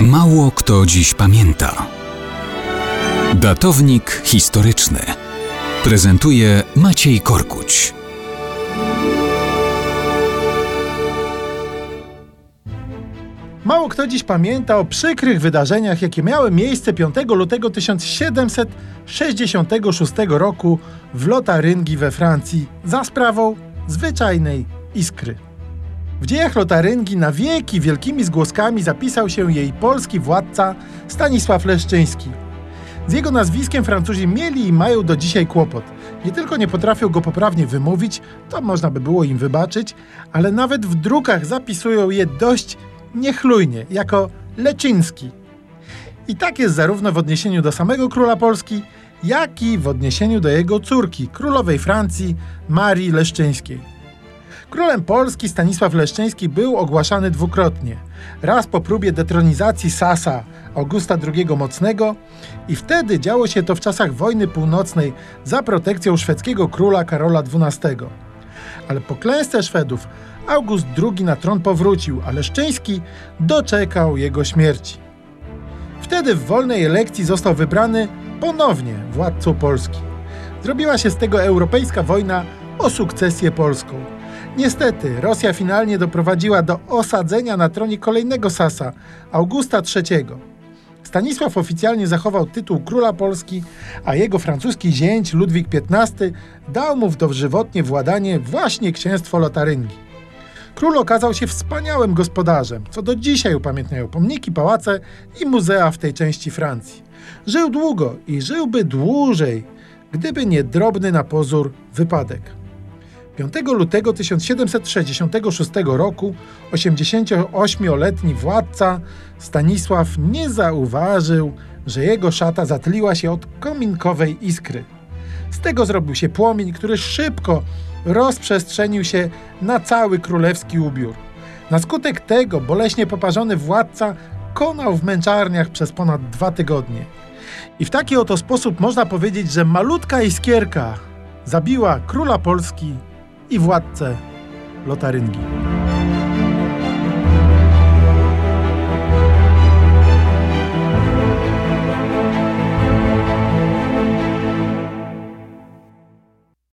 Mało kto dziś pamięta. Datownik historyczny prezentuje Maciej Korkuć. Mało kto dziś pamięta o przykrych wydarzeniach, jakie miały miejsce 5 lutego 1766 roku w Lotaryngii we Francji za sprawą zwyczajnej iskry. W dziejach Lotaryngii na wieki wielkimi zgłoskami zapisał się jej polski władca Stanisław Leszczyński. Z jego nazwiskiem Francuzi mieli i mają do dzisiaj kłopot. Nie tylko nie potrafią go poprawnie wymówić, to można by było im wybaczyć, ale nawet w drukach zapisują je dość niechlujnie, jako Leczyński. I tak jest zarówno w odniesieniu do samego króla Polski, jak i w odniesieniu do jego córki, królowej Francji, Marii Leszczyńskiej. Królem Polski Stanisław Leszczyński był ogłaszany dwukrotnie. Raz po próbie detronizacji Sasa Augusta II Mocnego i wtedy działo się to w czasach wojny północnej za protekcją szwedzkiego króla Karola XII. Ale po klęsce Szwedów August II na tron powrócił, a Leszczyński doczekał jego śmierci. Wtedy w wolnej elekcji został wybrany ponownie władcą Polski. Zrobiła się z tego europejska wojna o sukcesję polską. Niestety, Rosja finalnie doprowadziła do osadzenia na tronie kolejnego Sasa, Augusta III. Stanisław oficjalnie zachował tytuł króla Polski, a jego francuski zięć Ludwik XV dał mu w dożywotnie władanie właśnie księstwo Lotaryngii. Król okazał się wspaniałym gospodarzem, co do dzisiaj upamiętniają pomniki, pałace i muzea w tej części Francji. Żył długo i żyłby dłużej, gdyby nie drobny na pozór wypadek. 5 lutego 1766 roku 88-letni władca Stanisław nie zauważył, że jego szata zatliła się od kominkowej iskry. Z tego zrobił się płomień, który szybko rozprzestrzenił się na cały królewski ubiór. Na skutek tego boleśnie poparzony władca konał w męczarniach przez ponad dwa tygodnie. I w taki oto sposób można powiedzieć, że malutka iskierka zabiła króla Polski i władcę Lotaryngii.